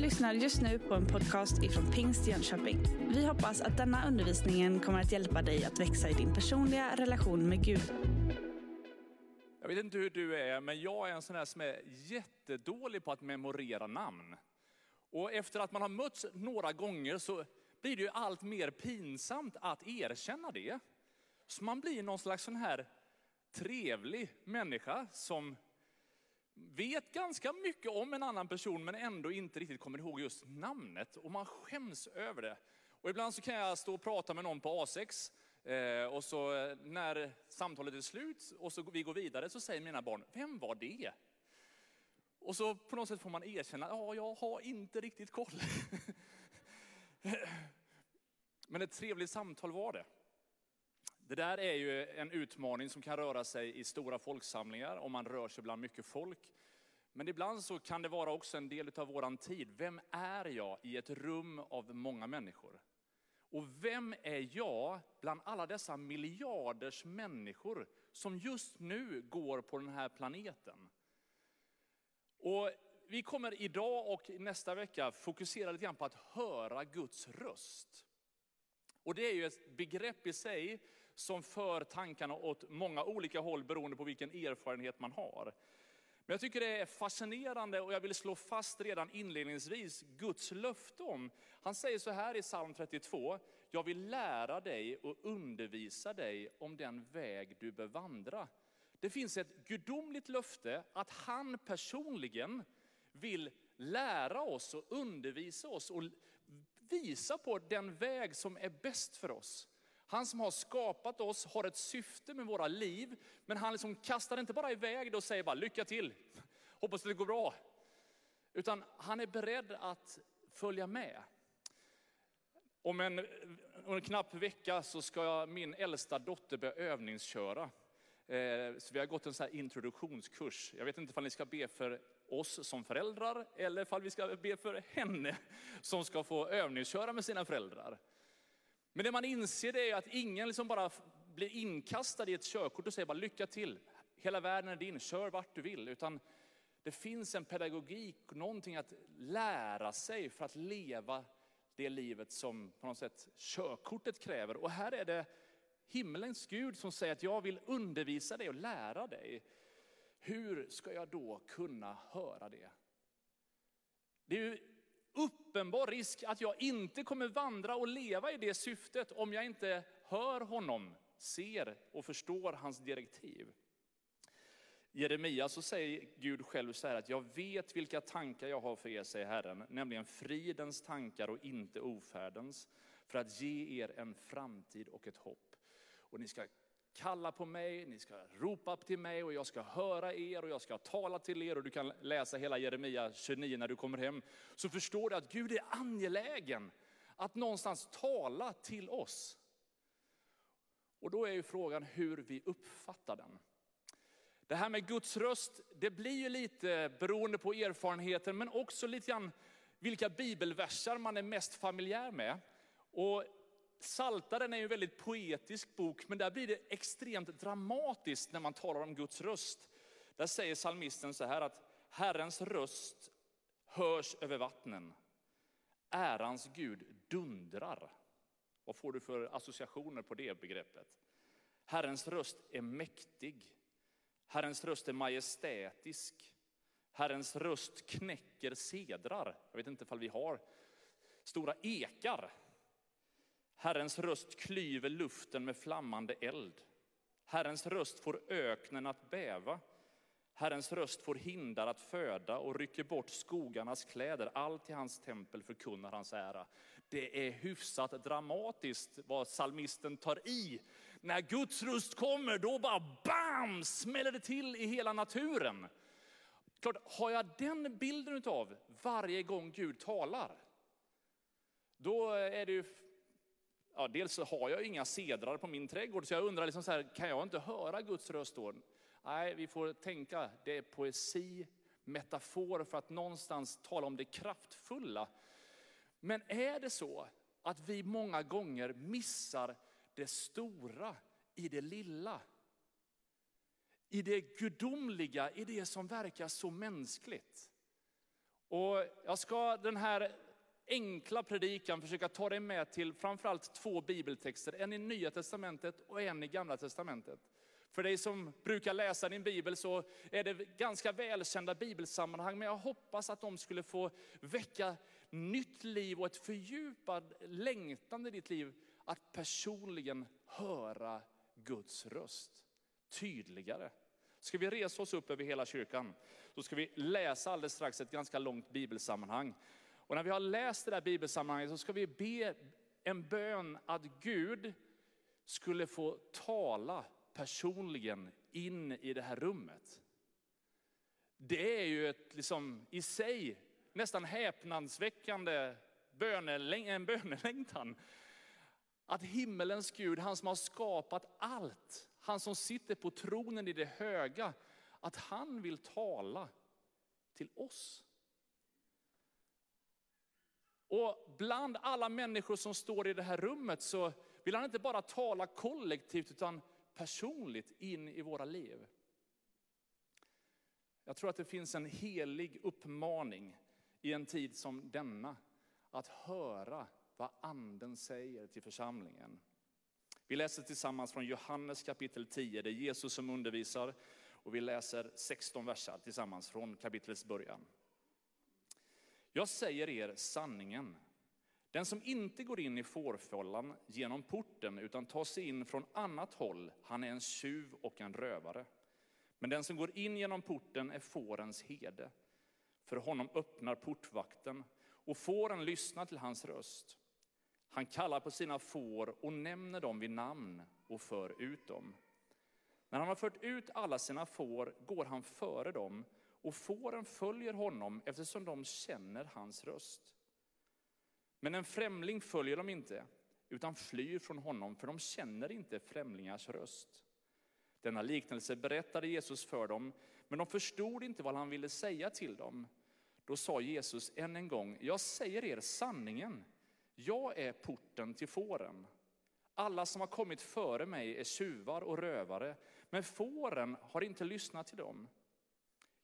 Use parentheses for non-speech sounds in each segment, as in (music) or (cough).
lyssnar just nu på en podcast ifrån Pingst Jönköping. Vi hoppas att denna undervisning kommer att hjälpa dig att växa i din personliga relation med Gud. Jag vet inte hur du är, men jag är en sån här som är jättedålig på att memorera namn. Och efter att man har mötts några gånger så blir det ju allt mer pinsamt att erkänna det. Så man blir någon slags sån här trevlig människa som vet ganska mycket om en annan person men ändå inte riktigt kommer ihåg just namnet. Och man skäms över det. Och ibland så kan jag stå och prata med någon på A6 eh, och så eh, när samtalet är slut och så vi går vidare så säger mina barn, vem var det? Och så på något sätt får man erkänna, ja jag har inte riktigt koll. (laughs) Men ett trevligt samtal var det. Det där är ju en utmaning som kan röra sig i stora folksamlingar, om man rör sig bland mycket folk. Men ibland så kan det vara också en del av våran tid. Vem är jag i ett rum av många människor? Och vem är jag bland alla dessa miljarders människor som just nu går på den här planeten? Och vi kommer idag och nästa vecka fokusera lite grann på att höra Guds röst. Och det är ju ett begrepp i sig som för tankarna åt många olika håll beroende på vilken erfarenhet man har. Men jag tycker det är fascinerande och jag vill slå fast redan inledningsvis Guds löfte om. Han säger så här i psalm 32, jag vill lära dig och undervisa dig om den väg du bör vandra. Det finns ett gudomligt löfte att han personligen vill lära oss och undervisa oss och visa på den väg som är bäst för oss. Han som har skapat oss har ett syfte med våra liv, men han liksom kastar inte bara iväg det och säger bara lycka till, hoppas det går bra. Utan han är beredd att följa med. Om en, om en knapp vecka så ska min äldsta dotter börja övningsköra. Eh, så vi har gått en så introduktionskurs. Jag vet inte om ni ska be för oss som föräldrar eller om vi ska be för henne som ska få övningsköra med sina föräldrar. Men det man inser det är att ingen liksom bara blir inkastad i ett körkort och säger bara lycka till. Hela världen är din, kör vart du vill. Utan det finns en pedagogik, någonting att lära sig för att leva det livet som på något sätt körkortet kräver. Och här är det himlens Gud som säger att jag vill undervisa dig och lära dig. Hur ska jag då kunna höra det? Det är ju uppenbar risk att jag inte kommer vandra och leva i det syftet om jag inte hör honom, ser och förstår hans direktiv. Jeremia så säger Gud själv så här att jag vet vilka tankar jag har för er, säger Herren, nämligen fridens tankar och inte ofärdens, för att ge er en framtid och ett hopp. Och ni ska kalla på mig, ni ska ropa till mig och jag ska höra er och jag ska tala till er. Och du kan läsa hela Jeremia 29 när du kommer hem. Så förstår du att Gud är angelägen att någonstans tala till oss. Och då är ju frågan hur vi uppfattar den. Det här med Guds röst, det blir ju lite beroende på erfarenheten, men också lite grann vilka bibelversar man är mest familjär med. Och Saltaren är ju en väldigt poetisk bok, men där blir det extremt dramatiskt när man talar om Guds röst. Där säger salmisten så här att Herrens röst hörs över vattnen. Ärans Gud dundrar. Vad får du för associationer på det begreppet? Herrens röst är mäktig. Herrens röst är majestätisk. Herrens röst knäcker sedrar. Jag vet inte ifall vi har stora ekar Herrens röst klyver luften med flammande eld. Herrens röst får öknen att bäva. Herrens röst får hindar att föda och rycker bort skogarnas kläder. Allt i hans tempel förkunnar hans ära. Det är hyfsat dramatiskt vad salmisten tar i. När Guds röst kommer, då bara bam, smäller det till i hela naturen. Klart, har jag den bilden av varje gång Gud talar, då är det ju ja, dels har jag inga sedrar på min trädgård, så jag undrar, liksom så här, kan jag inte höra Guds röst då? Nej, vi får tänka, det är poesi, metafor för att någonstans tala om det kraftfulla. Men är det så att vi många gånger missar det stora i det lilla? I det gudomliga, i det som verkar så mänskligt. Och jag ska den här enkla predikan försöka ta dig med till framförallt två bibeltexter. En i Nya Testamentet och en i Gamla Testamentet. För dig som brukar läsa din bibel så är det ganska välkända bibelsammanhang, men jag hoppas att de skulle få väcka nytt liv och ett fördjupad längtan i ditt liv att personligen höra Guds röst tydligare. Ska vi resa oss upp över hela kyrkan, så ska vi läsa alldeles strax ett ganska långt bibelsammanhang. Och när vi har läst det där bibelsammanhanget så ska vi be en bön att Gud skulle få tala personligen in i det här rummet. Det är ju ett, liksom, i sig nästan häpnadsväckande böneläng en bönelängtan. Att himmelens Gud, han som har skapat allt, han som sitter på tronen i det höga, att han vill tala till oss. Och bland alla människor som står i det här rummet så vill han inte bara tala kollektivt utan personligt in i våra liv. Jag tror att det finns en helig uppmaning i en tid som denna, att höra vad anden säger till församlingen. Vi läser tillsammans från Johannes kapitel 10, det är Jesus som undervisar och vi läser 16 versar tillsammans från kapitlets början. Jag säger er sanningen. Den som inte går in i fårfållan genom porten utan tar sig in från annat håll, han är en tjuv och en rövare. Men den som går in genom porten är fårens herde. För honom öppnar portvakten och fåren lyssnar till hans röst. Han kallar på sina får och nämner dem vid namn och för ut dem. När han har fört ut alla sina får går han före dem och fåren följer honom eftersom de känner hans röst. Men en främling följer de inte, utan flyr från honom, för de känner inte främlingars röst. Denna liknelse berättade Jesus för dem, men de förstod inte vad han ville säga till dem. Då sa Jesus än en gång, jag säger er sanningen, jag är porten till fåren. Alla som har kommit före mig är tjuvar och rövare, men fåren har inte lyssnat till dem.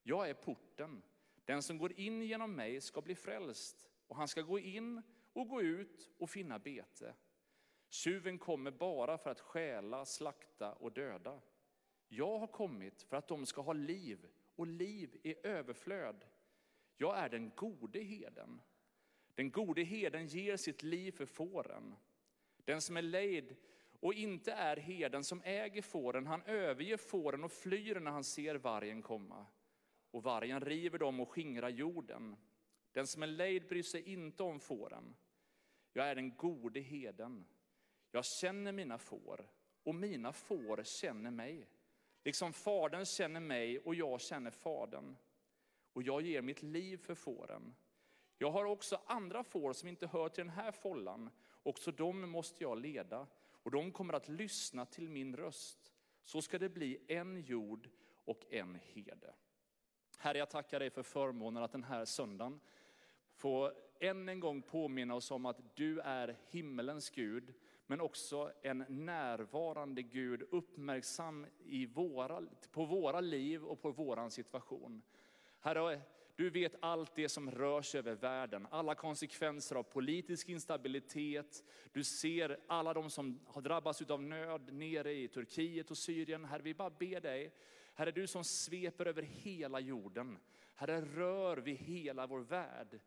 Jag är porten. Den som går in genom mig ska bli frälst, och han ska gå in och gå ut och finna bete. Tjuven kommer bara för att stjäla, slakta och döda. Jag har kommit för att de ska ha liv och liv i överflöd. Jag är den gode heden. Den gode heden ger sitt liv för fåren. Den som är lejd och inte är heden som äger fåren, han överger fåren och flyr när han ser vargen komma. Och vargen river dem och skingrar jorden. Den som är lejd bryr sig inte om fåren. Jag är den gode heden. Jag känner mina får och mina får känner mig. Liksom fadern känner mig och jag känner fadern. Och jag ger mitt liv för fåren. Jag har också andra får som inte hör till den här follan. Också dem måste jag leda och de kommer att lyssna till min röst. Så ska det bli en jord och en herde. Herre, jag tackar dig för förmånen att den här söndagen få än en gång påminna oss om att du är himmelens Gud, men också en närvarande Gud, uppmärksam i våra, på våra liv och på våran situation. Herre, du vet allt det som rör sig över världen, alla konsekvenser av politisk instabilitet. Du ser alla de som har drabbats av nöd nere i Turkiet och Syrien. Herre, vi bara ber dig, Herre du som sveper över hela jorden. Herre, rör vid hela vår värld.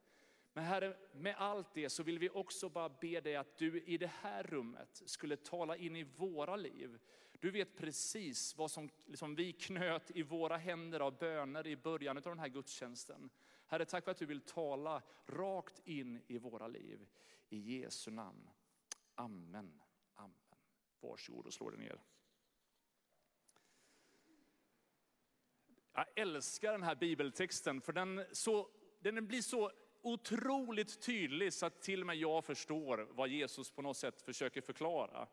Men Herre, med allt det så vill vi också bara be dig att du i det här rummet skulle tala in i våra liv. Du vet precis vad som liksom vi knöt i våra händer av böner i början av den här gudstjänsten. Herre, tack för att du vill tala rakt in i våra liv. I Jesu namn. Amen. Amen. Varsågod och slå dig ner. Jag älskar den här bibeltexten för den, så, den blir så otroligt tydlig så att till och med jag förstår vad Jesus på något sätt försöker förklara.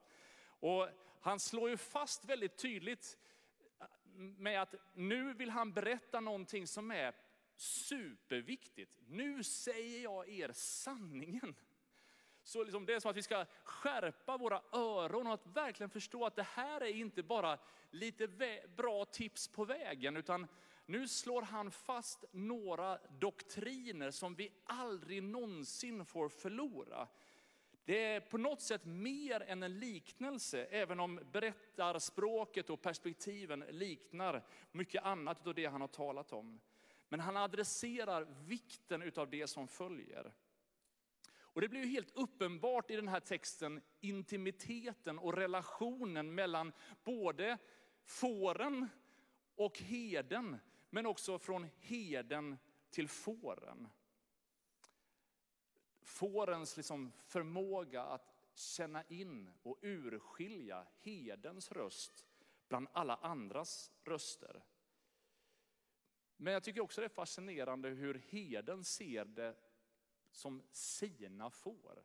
Och han slår ju fast väldigt tydligt eh, med att nu vill han berätta någonting som är superviktigt. Nu säger jag er sanningen. Så liksom det är som att vi ska skärpa våra öron och att verkligen förstå att det här är inte bara lite bra tips på vägen, utan nu slår han fast några doktriner som vi aldrig någonsin får förlora. Det är på något sätt mer än en liknelse, även om berättarspråket och perspektiven liknar mycket annat av det han har talat om. Men han adresserar vikten av det som följer. Och det blir ju helt uppenbart i den här texten intimiteten och relationen mellan både fåren och heden, men också från heden till fåren. Fårens liksom förmåga att känna in och urskilja hedens röst bland alla andras röster. Men jag tycker också det är fascinerande hur heden ser det som sina får.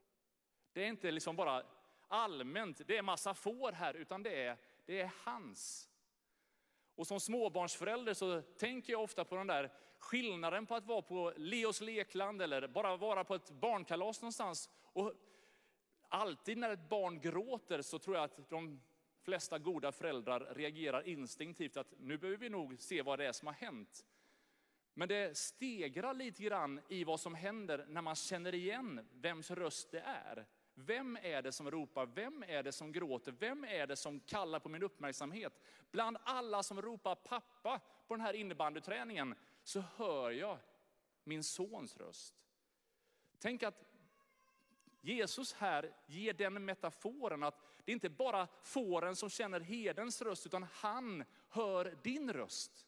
Det är inte liksom bara allmänt, det är massa får här, utan det är, det är hans. Och som småbarnsförälder så tänker jag ofta på den där skillnaden på att vara på Leos lekland eller bara vara på ett barnkalas någonstans. Och alltid när ett barn gråter så tror jag att de flesta goda föräldrar reagerar instinktivt att nu behöver vi nog se vad det är som har hänt. Men det stegrar lite grann i vad som händer när man känner igen vems röst det är. Vem är det som ropar? Vem är det som gråter? Vem är det som kallar på min uppmärksamhet? Bland alla som ropar pappa på den här innebandyträningen så hör jag min sons röst. Tänk att Jesus här ger den metaforen att det är inte bara fåren som känner herdens röst, utan han hör din röst.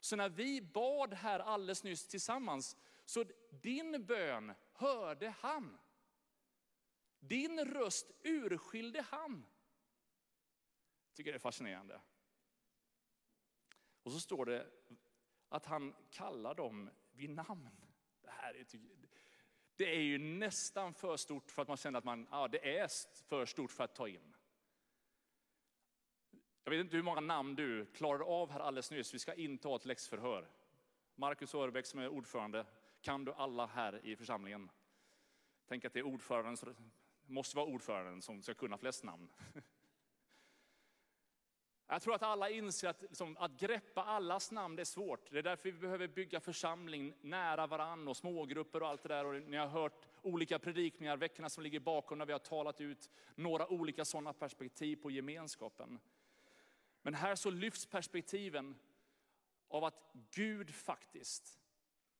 Så när vi bad här alldeles nyss tillsammans, så din bön hörde han. Din röst urskilde han. Jag tycker det är fascinerande. Och så står det att han kallar dem vid namn. Det här är, det är ju nästan för stort för att man känner att man, ja, det är för stort för att ta in. Jag vet inte hur många namn du klarade av här alldeles nyss. Vi ska inte ha ett läxförhör. Marcus Örbeck som är ordförande, kan du alla här i församlingen? Tänk att det är ordföranden, måste vara ordföranden som ska kunna flest namn. (laughs) Jag tror att alla inser att, liksom, att greppa allas namn är svårt. Det är därför vi behöver bygga församling nära varann och smågrupper och allt det där. Och ni har hört olika predikningar veckorna som ligger bakom när vi har talat ut några olika sådana perspektiv på gemenskapen. Men här så lyfts perspektiven av att Gud faktiskt,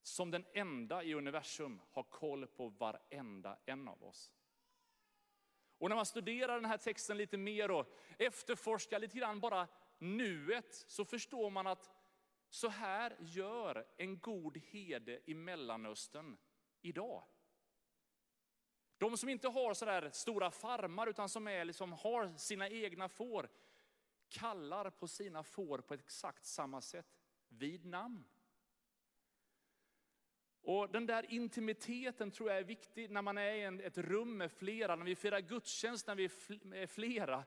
som den enda i universum, har koll på varenda en av oss. Och när man studerar den här texten lite mer och efterforskar lite grann bara nuet, så förstår man att så här gör en god herde i Mellanöstern idag. De som inte har sådär stora farmar utan som är liksom, har sina egna får, kallar på sina får på exakt samma sätt, vid namn. Och den där intimiteten tror jag är viktig när man är i ett rum med flera, när vi firar gudstjänst när vi är flera.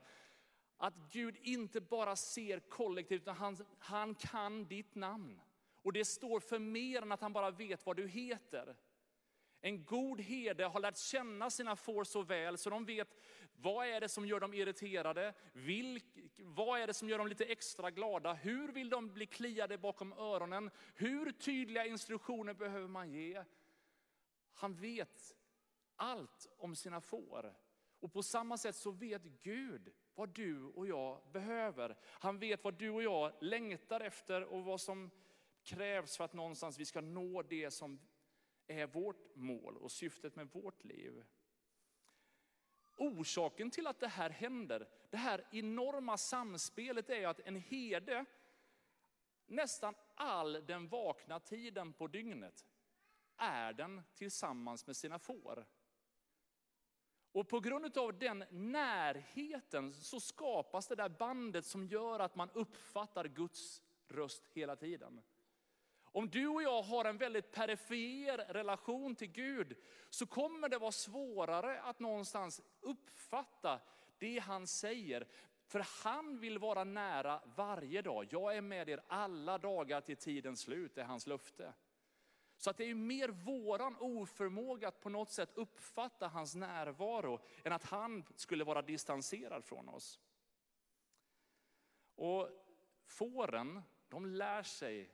Att Gud inte bara ser kollektivt, utan han, han kan ditt namn. Och det står för mer än att han bara vet vad du heter. En god herde har lärt känna sina får så väl så de vet vad är det som gör dem irriterade, Vilk, vad är det som gör dem lite extra glada, hur vill de bli kliade bakom öronen, hur tydliga instruktioner behöver man ge. Han vet allt om sina får. Och på samma sätt så vet Gud vad du och jag behöver. Han vet vad du och jag längtar efter och vad som krävs för att någonstans vi ska nå det som är vårt mål och syftet med vårt liv. Orsaken till att det här händer, det här enorma samspelet är att en herde, nästan all den vakna tiden på dygnet, är den tillsammans med sina får. Och på grund av den närheten så skapas det där bandet som gör att man uppfattar Guds röst hela tiden. Om du och jag har en väldigt perifer relation till Gud så kommer det vara svårare att någonstans uppfatta det han säger. För han vill vara nära varje dag. Jag är med er alla dagar till tidens slut, är hans löfte. Så att det är mer våran oförmåga att på något sätt uppfatta hans närvaro än att han skulle vara distanserad från oss. Och fåren, de lär sig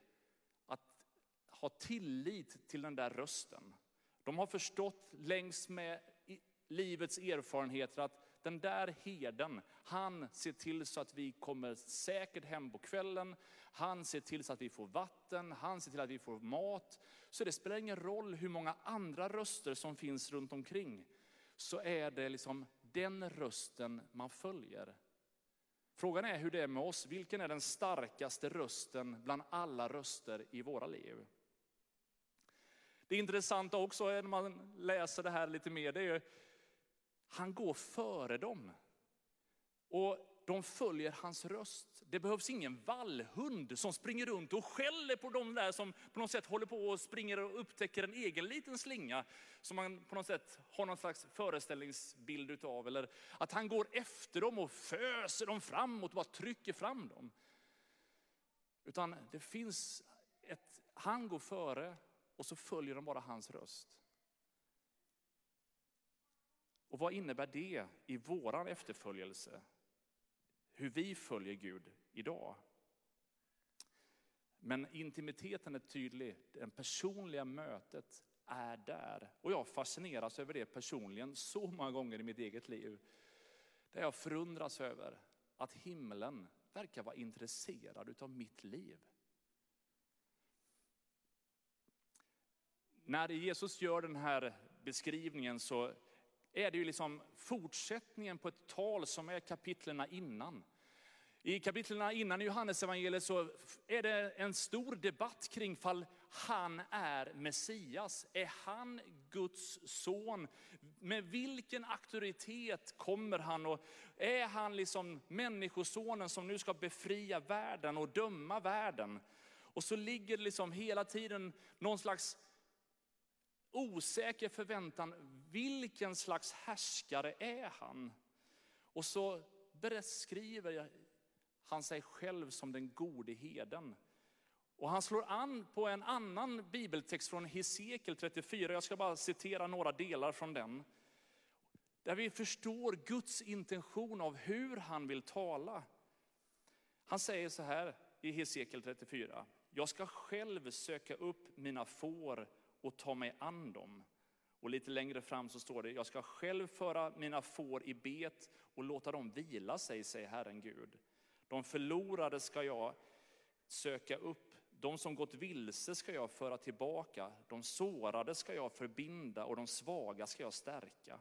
ha tillit till den där rösten. De har förstått längs med livets erfarenheter att den där herden, han ser till så att vi kommer säkert hem på kvällen. Han ser till så att vi får vatten, han ser till att vi får mat. Så det spelar ingen roll hur många andra röster som finns runt omkring. Så är det liksom den rösten man följer. Frågan är hur det är med oss. Vilken är den starkaste rösten bland alla röster i våra liv? Det intressanta också när man läser det här lite mer, det är ju, han går före dem. Och de följer hans röst. Det behövs ingen vallhund som springer runt och skäller på de där som på något sätt håller på och springer och upptäcker en egen liten slinga. Som man på något sätt har någon slags föreställningsbild utav. Eller att han går efter dem och föser dem framåt och bara trycker fram dem. Utan det finns ett, han går före och så följer de bara hans röst. Och vad innebär det i våran efterföljelse? Hur vi följer Gud idag. Men intimiteten är tydlig, det personliga mötet är där. Och jag fascineras över det personligen så många gånger i mitt eget liv. Där jag förundras över att himlen verkar vara intresserad av mitt liv. När Jesus gör den här beskrivningen så är det ju liksom fortsättningen på ett tal som är kapitlerna innan. I kapitlerna innan i Johannes evangeliet så är det en stor debatt kring fall han är Messias. Är han Guds son? Med vilken auktoritet kommer han? Och är han liksom människosonen som nu ska befria världen och döma världen? Och så ligger det liksom hela tiden någon slags osäker förväntan. Vilken slags härskare är han? Och så beskriver han sig själv som den gode heden. Och han slår an på en annan bibeltext från Hesekiel 34. Jag ska bara citera några delar från den. Där vi förstår Guds intention av hur han vill tala. Han säger så här i Hesekiel 34. Jag ska själv söka upp mina får och ta mig an dem. Och lite längre fram så står det, jag ska själv föra mina får i bet och låta dem vila sig, säger Herren Gud. De förlorade ska jag söka upp, de som gått vilse ska jag föra tillbaka, de sårade ska jag förbinda och de svaga ska jag stärka.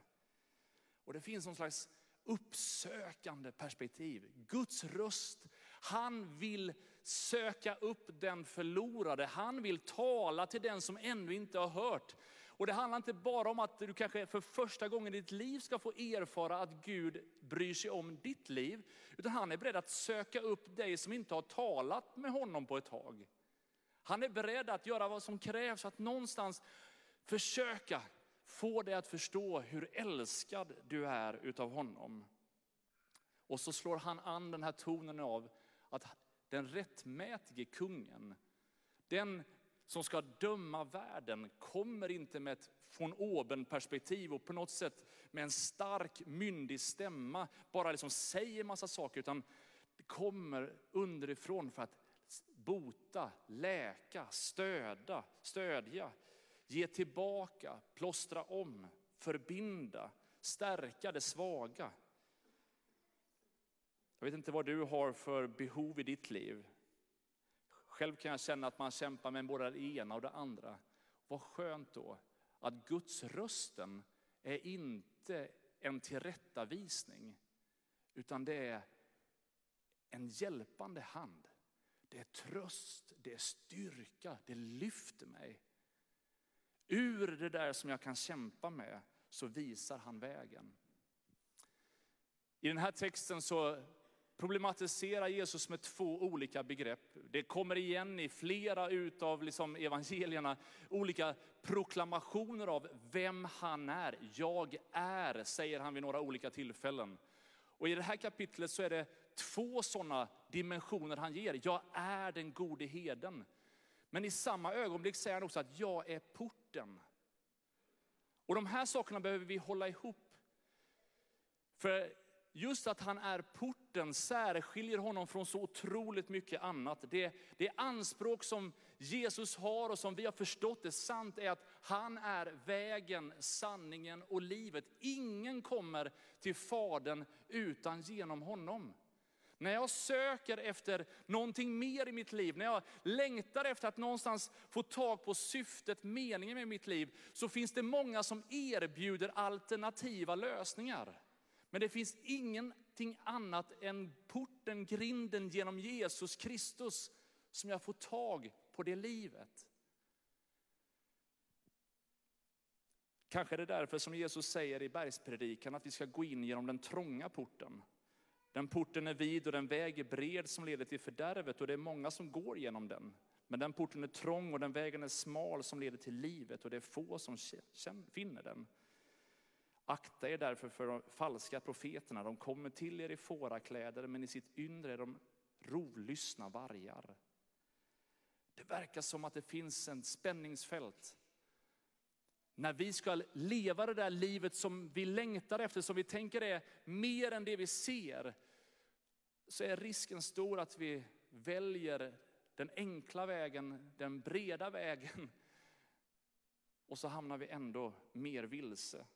Och det finns någon slags uppsökande perspektiv. Guds röst, han vill söka upp den förlorade. Han vill tala till den som ännu inte har hört. Och det handlar inte bara om att du kanske för första gången i ditt liv ska få erfara att Gud bryr sig om ditt liv. Utan han är beredd att söka upp dig som inte har talat med honom på ett tag. Han är beredd att göra vad som krävs att någonstans försöka få dig att förstå hur älskad du är utav honom. Och så slår han an den här tonen av att den rättmätige kungen, den som ska döma världen, kommer inte med ett von oben perspektiv och på något sätt med en stark myndig stämma bara liksom säger massa saker, utan kommer underifrån för att bota, läka, stöda, stödja, ge tillbaka, plåstra om, förbinda, stärka det svaga. Jag vet inte vad du har för behov i ditt liv. Själv kan jag känna att man kämpar med både det ena och det andra. Vad skönt då att Guds rösten är inte en tillrättavisning, utan det är en hjälpande hand. Det är tröst, det är styrka, det lyfter mig. Ur det där som jag kan kämpa med så visar han vägen. I den här texten så problematiserar Jesus med två olika begrepp. Det kommer igen i flera utav liksom evangelierna, olika proklamationer av vem han är. Jag är, säger han vid några olika tillfällen. Och i det här kapitlet så är det två sådana dimensioner han ger. Jag är den gode heden. Men i samma ögonblick säger han också att jag är porten. Och de här sakerna behöver vi hålla ihop. För just att han är porten särskiljer honom från så otroligt mycket annat. Det, det anspråk som Jesus har och som vi har förstått är sant är att han är vägen, sanningen och livet. Ingen kommer till Fadern utan genom honom. När jag söker efter någonting mer i mitt liv, när jag längtar efter att någonstans få tag på syftet, meningen med mitt liv, så finns det många som erbjuder alternativa lösningar. Men det finns ingenting annat än porten, grinden genom Jesus Kristus som jag får tag på det livet. Kanske är det därför som Jesus säger i bergspredikan att vi ska gå in genom den trånga porten. Den porten är vid och den väg är bred som leder till fördärvet och det är många som går genom den. Men den porten är trång och den vägen är smal som leder till livet och det är få som finner den. Akta er därför för de falska profeterna. De kommer till er i fårakläder men i sitt inre är de rovlystna vargar. Det verkar som att det finns en spänningsfält. När vi ska leva det där livet som vi längtar efter, som vi tänker är mer än det vi ser, så är risken stor att vi väljer den enkla vägen, den breda vägen. Och så hamnar vi ändå mer vilse.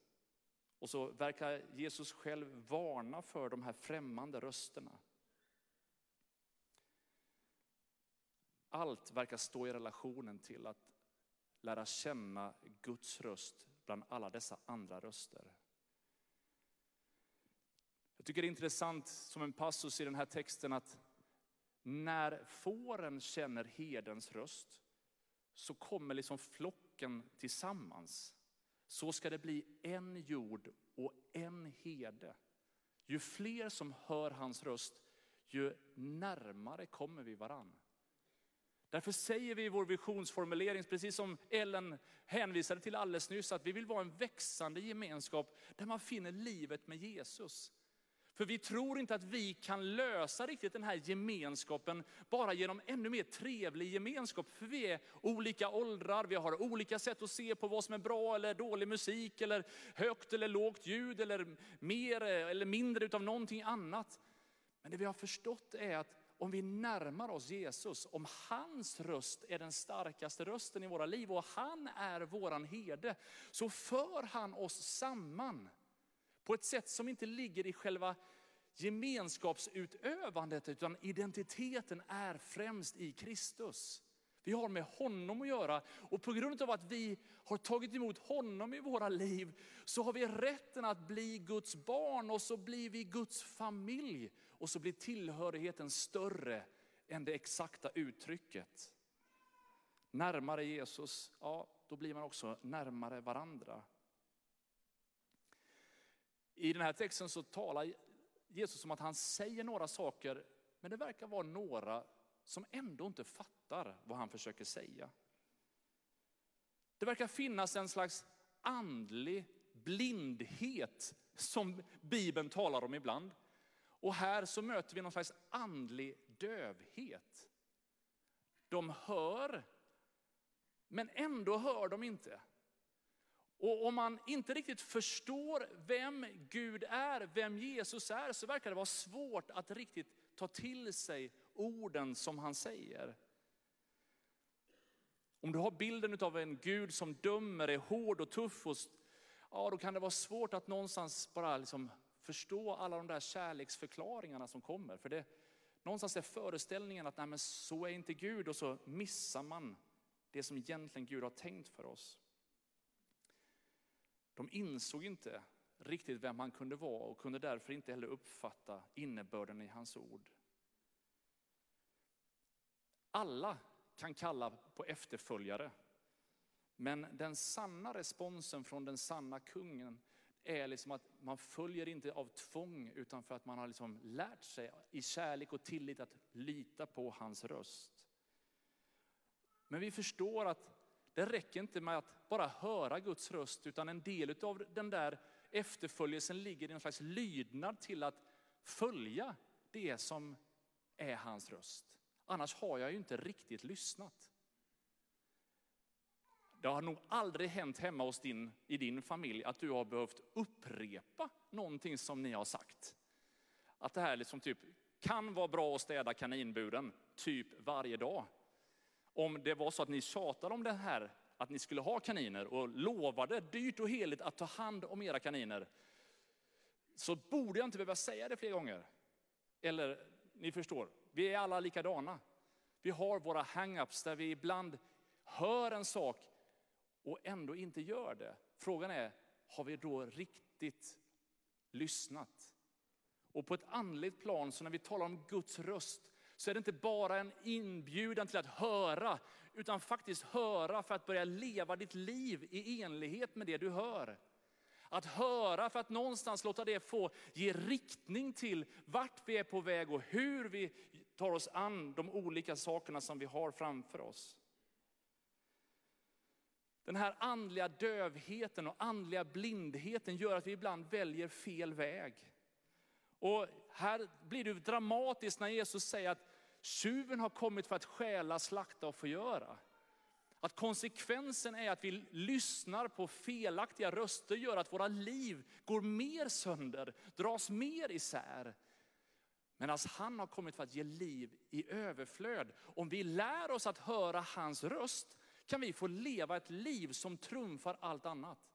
Och så verkar Jesus själv varna för de här främmande rösterna. Allt verkar stå i relationen till att lära känna Guds röst bland alla dessa andra röster. Jag tycker det är intressant som en passus i den här texten att när fåren känner herdens röst så kommer liksom flocken tillsammans. Så ska det bli en jord och en herde. Ju fler som hör hans röst, ju närmare kommer vi varann. Därför säger vi i vår visionsformulering, precis som Ellen hänvisade till alldeles nyss, att vi vill vara en växande gemenskap där man finner livet med Jesus. För vi tror inte att vi kan lösa riktigt den här gemenskapen bara genom ännu mer trevlig gemenskap. För vi är olika åldrar, vi har olika sätt att se på vad som är bra eller dålig musik, eller högt eller lågt ljud, eller mer eller mindre utav någonting annat. Men det vi har förstått är att om vi närmar oss Jesus, om hans röst är den starkaste rösten i våra liv och han är våran herde, så för han oss samman på ett sätt som inte ligger i själva gemenskapsutövandet, utan identiteten är främst i Kristus. Vi har med honom att göra och på grund av att vi har tagit emot honom i våra liv så har vi rätten att bli Guds barn och så blir vi Guds familj och så blir tillhörigheten större än det exakta uttrycket. Närmare Jesus, ja då blir man också närmare varandra. I den här texten så talar Jesus om att han säger några saker, men det verkar vara några som ändå inte fattar vad han försöker säga. Det verkar finnas en slags andlig blindhet som Bibeln talar om ibland. Och här så möter vi någon slags andlig dövhet. De hör, men ändå hör de inte. Och om man inte riktigt förstår vem Gud är, vem Jesus är, så verkar det vara svårt att riktigt ta till sig orden som han säger. Om du har bilden av en Gud som dömer, är hård och tuff, och, ja, då kan det vara svårt att någonstans bara liksom förstå alla de där kärleksförklaringarna som kommer. För det, någonstans är föreställningen att nej, men så är inte Gud och så missar man det som egentligen Gud har tänkt för oss. De insåg inte riktigt vem han kunde vara och kunde därför inte heller uppfatta innebörden i hans ord. Alla kan kalla på efterföljare. Men den sanna responsen från den sanna kungen är liksom att man följer inte av tvång utan för att man har liksom lärt sig i kärlek och tillit att lita på hans röst. Men vi förstår att det räcker inte med att bara höra Guds röst utan en del av den där efterföljelsen ligger i en slags lydnad till att följa det som är hans röst. Annars har jag ju inte riktigt lyssnat. Det har nog aldrig hänt hemma hos din, i din familj att du har behövt upprepa någonting som ni har sagt. att det här liksom typ kan vara bra att städa kaninburen typ varje dag. Om det var så att ni tjatade om det här, att ni skulle ha kaniner och lovade dyrt och heligt att ta hand om era kaniner, så borde jag inte behöva säga det fler gånger. Eller, ni förstår, vi är alla likadana. Vi har våra hang-ups där vi ibland hör en sak och ändå inte gör det. Frågan är, har vi då riktigt lyssnat? Och på ett andligt plan, så när vi talar om Guds röst, så är det inte bara en inbjudan till att höra, utan faktiskt höra för att börja leva ditt liv i enlighet med det du hör. Att höra för att någonstans låta det få ge riktning till vart vi är på väg och hur vi tar oss an de olika sakerna som vi har framför oss. Den här andliga dövheten och andliga blindheten gör att vi ibland väljer fel väg. Och här blir det dramatiskt när Jesus säger att tjuven har kommit för att stjäla, slakta och förgöra. Att konsekvensen är att vi lyssnar på felaktiga röster gör att våra liv går mer sönder, dras mer isär. Medan han har kommit för att ge liv i överflöd. Om vi lär oss att höra hans röst kan vi få leva ett liv som trumfar allt annat.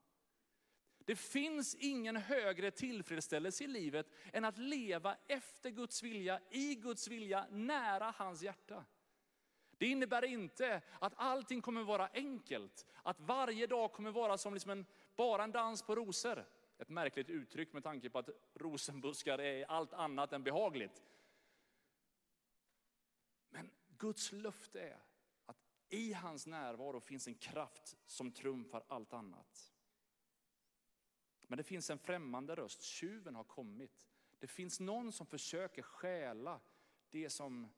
Det finns ingen högre tillfredsställelse i livet än att leva efter Guds vilja, i Guds vilja, nära hans hjärta. Det innebär inte att allting kommer vara enkelt, att varje dag kommer vara som liksom en, bara en dans på rosor. Ett märkligt uttryck med tanke på att rosenbuskar är allt annat än behagligt. Men Guds löfte är att i hans närvaro finns en kraft som trumfar allt annat. Men det finns en främmande röst, tjuven har kommit. Det finns någon som försöker stjäla det som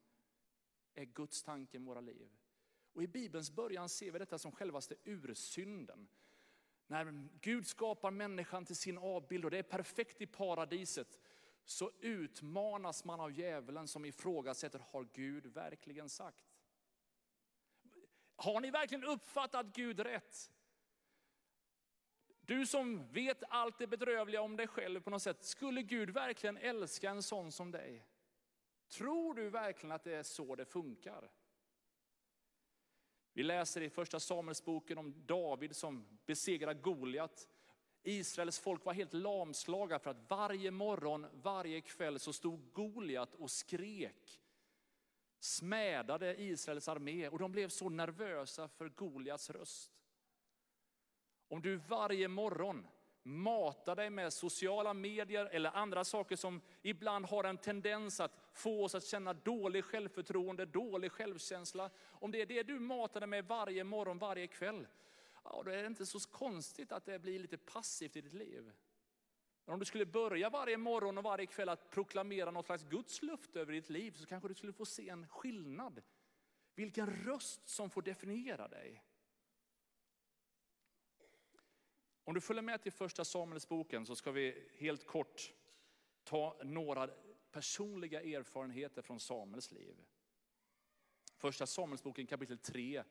är Guds tanke med våra liv. Och i Bibelns början ser vi detta som självaste ursynden. När Gud skapar människan till sin avbild och det är perfekt i paradiset, så utmanas man av djävulen som ifrågasätter, har Gud verkligen sagt? Har ni verkligen uppfattat Gud rätt? Du som vet allt det bedrövliga om dig själv på något sätt, skulle Gud verkligen älska en sån som dig? Tror du verkligen att det är så det funkar? Vi läser i första Samuelsboken om David som besegrar Goliat. Israels folk var helt lamslaga för att varje morgon, varje kväll så stod Goliat och skrek. Smädade Israels armé och de blev så nervösa för Goliats röst. Om du varje morgon matar dig med sociala medier eller andra saker som ibland har en tendens att få oss att känna dålig självförtroende, dålig självkänsla. Om det är det du matar dig med varje morgon, varje kväll, ja, då är det inte så konstigt att det blir lite passivt i ditt liv. Men om du skulle börja varje morgon och varje kväll att proklamera något slags Guds luft över ditt liv så kanske du skulle få se en skillnad. Vilken röst som får definiera dig. Om du följer med till första Samuelsboken så ska vi helt kort ta några personliga erfarenheter från Samuels liv. Första Samuelsboken kapitel 3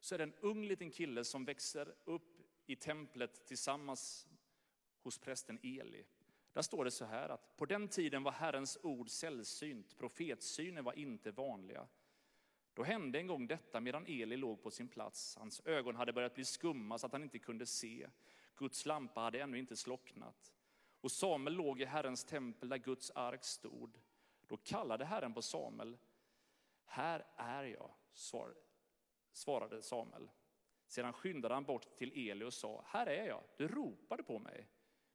så är det en ung liten kille som växer upp i templet tillsammans hos prästen Eli. Där står det så här att på den tiden var Herrens ord sällsynt, profetsyner var inte vanliga. Då hände en gång detta medan Eli låg på sin plats. Hans ögon hade börjat bli skumma så att han inte kunde se. Guds lampa hade ännu inte slocknat. Och Samuel låg i Herrens tempel där Guds ark stod. Då kallade Herren på Samuel. Här är jag, svarade Samuel. Sedan skyndade han bort till Eli och sa, här är jag, du ropade på mig.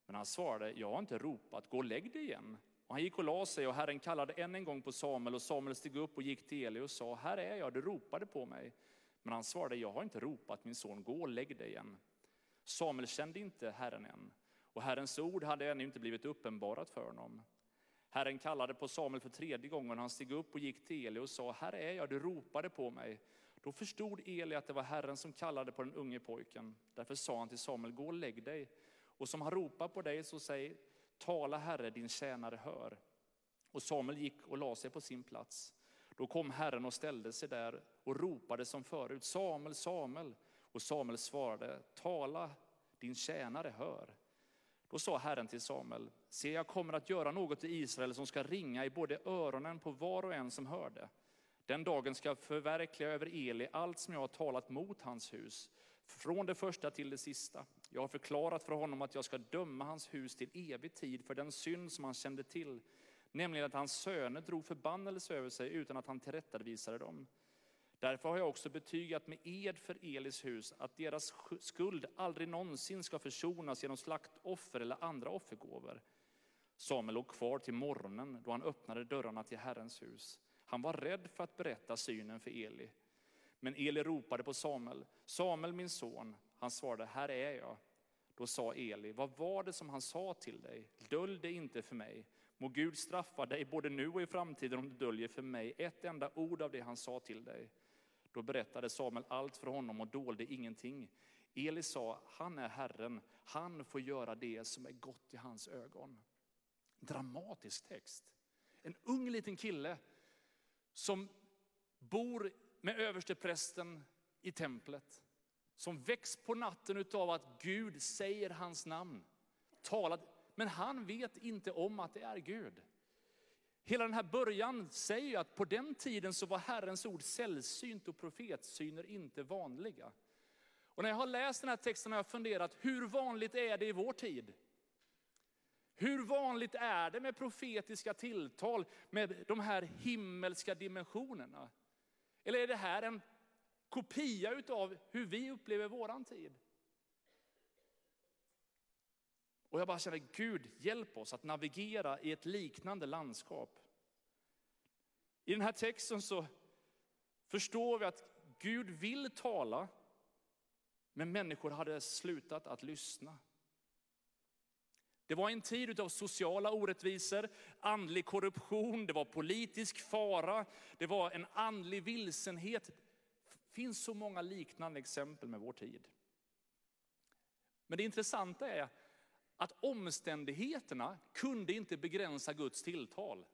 Men han svarade, jag har inte ropat, gå och lägg dig igen. Och han gick och la sig och Herren kallade än en gång på Samuel och Samuel steg upp och gick till Eli och sa, här är jag, du ropade på mig. Men han svarade, jag har inte ropat min son, gå och lägg dig igen. Samuel kände inte Herren än och Herrens ord hade ännu inte blivit uppenbarat för honom. Herren kallade på Samuel för tredje gången. Han steg upp och gick till Eli och sa, här är jag, du ropade på mig. Då förstod Eli att det var Herren som kallade på den unge pojken. Därför sa han till Samuel, gå och lägg dig. Och som han ropar på dig så säg, tala Herre, din tjänare hör. Och Samuel gick och la sig på sin plats. Då kom Herren och ställde sig där och ropade som förut, Samuel, Samuel. Och Samuel svarade, tala, din tjänare hör. Då sa Herren till Samuel, Se, jag kommer att göra något i Israel som ska ringa i både öronen på var och en som hör det. Den dagen ska jag förverkliga över Eli allt som jag har talat mot hans hus, från det första till det sista. Jag har förklarat för honom att jag ska döma hans hus till evig tid för den synd som han kände till, nämligen att hans söner drog förbannelse över sig utan att han tillrättavisade dem. Därför har jag också betygat med ed för Elis hus att deras skuld aldrig någonsin ska försonas genom slaktoffer eller andra offergåvor. Samuel låg kvar till morgonen då han öppnade dörrarna till Herrens hus. Han var rädd för att berätta synen för Eli. Men Eli ropade på Samuel, Samuel min son. Han svarade, här är jag. Då sa Eli, vad var det som han sa till dig? Dölj det inte för mig. Må Gud straffa dig både nu och i framtiden om du döljer för mig ett enda ord av det han sa till dig. Då berättade Samuel allt för honom och dolde ingenting. Eli sa, han är Herren, han får göra det som är gott i hans ögon. Dramatisk text. En ung liten kille som bor med översteprästen i templet. Som väcks på natten av att Gud säger hans namn. Talat, men han vet inte om att det är Gud. Hela den här början säger att på den tiden så var Herrens ord sällsynt och profetsyner inte vanliga. Och när jag har läst den här texten har jag funderat, hur vanligt är det i vår tid? Hur vanligt är det med profetiska tilltal med de här himmelska dimensionerna? Eller är det här en kopia av hur vi upplever våran tid? Och jag bara känner, Gud hjälp oss att navigera i ett liknande landskap. I den här texten så förstår vi att Gud vill tala, men människor hade slutat att lyssna. Det var en tid av sociala orättvisor, andlig korruption, det var politisk fara, det var en andlig vilsenhet. Det finns så många liknande exempel med vår tid. Men det intressanta är att omständigheterna kunde inte begränsa Guds tilltal.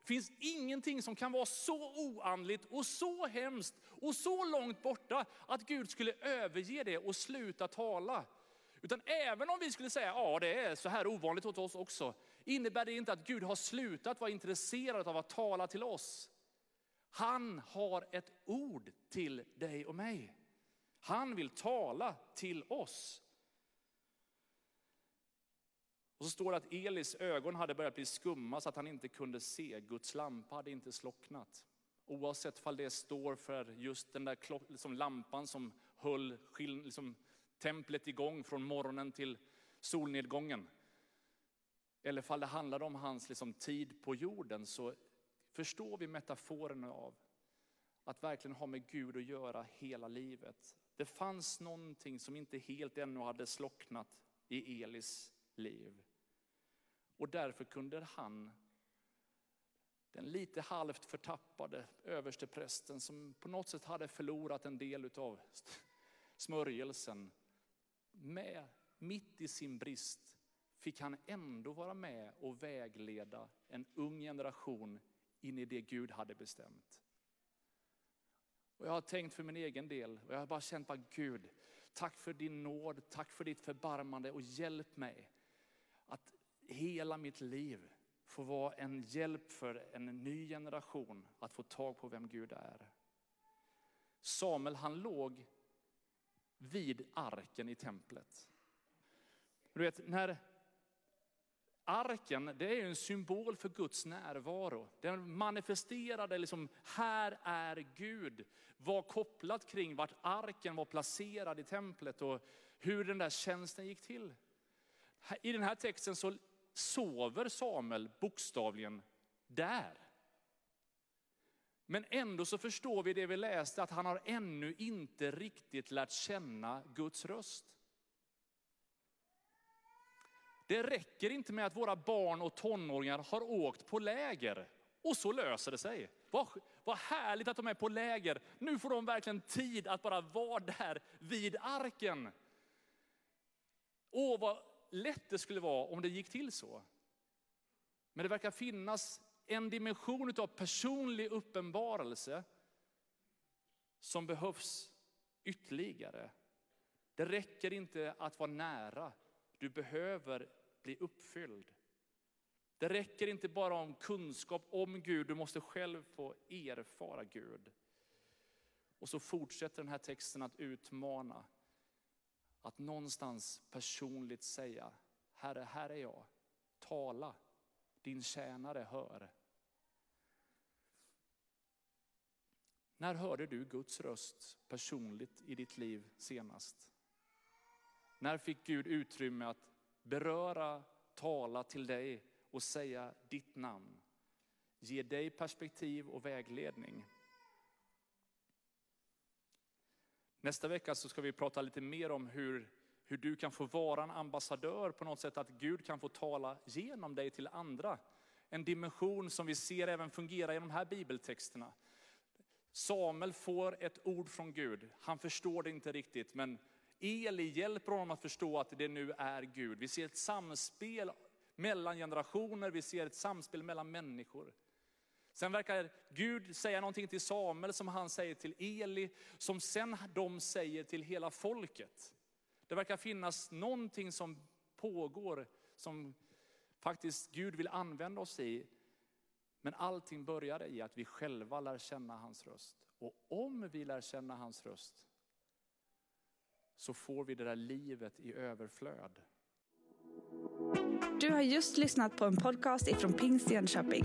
Det finns ingenting som kan vara så oandligt och så hemskt och så långt borta att Gud skulle överge det och sluta tala. Utan även om vi skulle säga, ja det är så här ovanligt åt oss också, innebär det inte att Gud har slutat vara intresserad av att tala till oss. Han har ett ord till dig och mig. Han vill tala till oss. Och så står det att Elis ögon hade börjat bli skumma så att han inte kunde se. Guds lampa hade inte slocknat. Oavsett om det står för just den där liksom lampan som höll liksom, templet igång från morgonen till solnedgången. Eller fall det handlade om hans liksom, tid på jorden så förstår vi metaforen av att verkligen ha med Gud att göra hela livet. Det fanns någonting som inte helt ännu hade slocknat i Elis liv. Och därför kunde han, den lite halvt förtappade översteprästen som på något sätt hade förlorat en del av smörjelsen, med, mitt i sin brist, fick han ändå vara med och vägleda en ung generation in i det Gud hade bestämt. Och jag har tänkt för min egen del och jag har bara känt bara Gud, tack för din nåd, tack för ditt förbarmande och hjälp mig hela mitt liv få vara en hjälp för en ny generation att få tag på vem Gud är. Samuel han låg vid arken i templet. Du vet, när arken, det är en symbol för Guds närvaro. Den manifesterade, liksom, här är Gud, var kopplat kring vart arken var placerad i templet och hur den där tjänsten gick till. I den här texten så sover Samuel bokstavligen där. Men ändå så förstår vi det vi läste, att han har ännu inte riktigt lärt känna Guds röst. Det räcker inte med att våra barn och tonåringar har åkt på läger och så löser det sig. Vad, vad härligt att de är på läger. Nu får de verkligen tid att bara vara där vid arken. Åh, vad lätt det skulle vara om det gick till så. Men det verkar finnas en dimension av personlig uppenbarelse som behövs ytterligare. Det räcker inte att vara nära, du behöver bli uppfylld. Det räcker inte bara om kunskap om Gud, du måste själv få erfara Gud. Och så fortsätter den här texten att utmana. Att någonstans personligt säga, Herre, här är jag. Tala, din tjänare hör. När hörde du Guds röst personligt i ditt liv senast? När fick Gud utrymme att beröra, tala till dig och säga ditt namn? Ge dig perspektiv och vägledning. Nästa vecka så ska vi prata lite mer om hur, hur du kan få vara en ambassadör på något sätt, att Gud kan få tala genom dig till andra. En dimension som vi ser även fungera i de här bibeltexterna. Samuel får ett ord från Gud, han förstår det inte riktigt, men Eli hjälper honom att förstå att det nu är Gud. Vi ser ett samspel mellan generationer, vi ser ett samspel mellan människor. Sen verkar Gud säga någonting till Samuel som han säger till Eli, som sen de säger till hela folket. Det verkar finnas någonting som pågår som faktiskt Gud vill använda oss i. Men allting börjar i att vi själva lär känna hans röst. Och om vi lär känna hans röst så får vi det där livet i överflöd. Du har just lyssnat på en podcast ifrån Pingst Jönköping.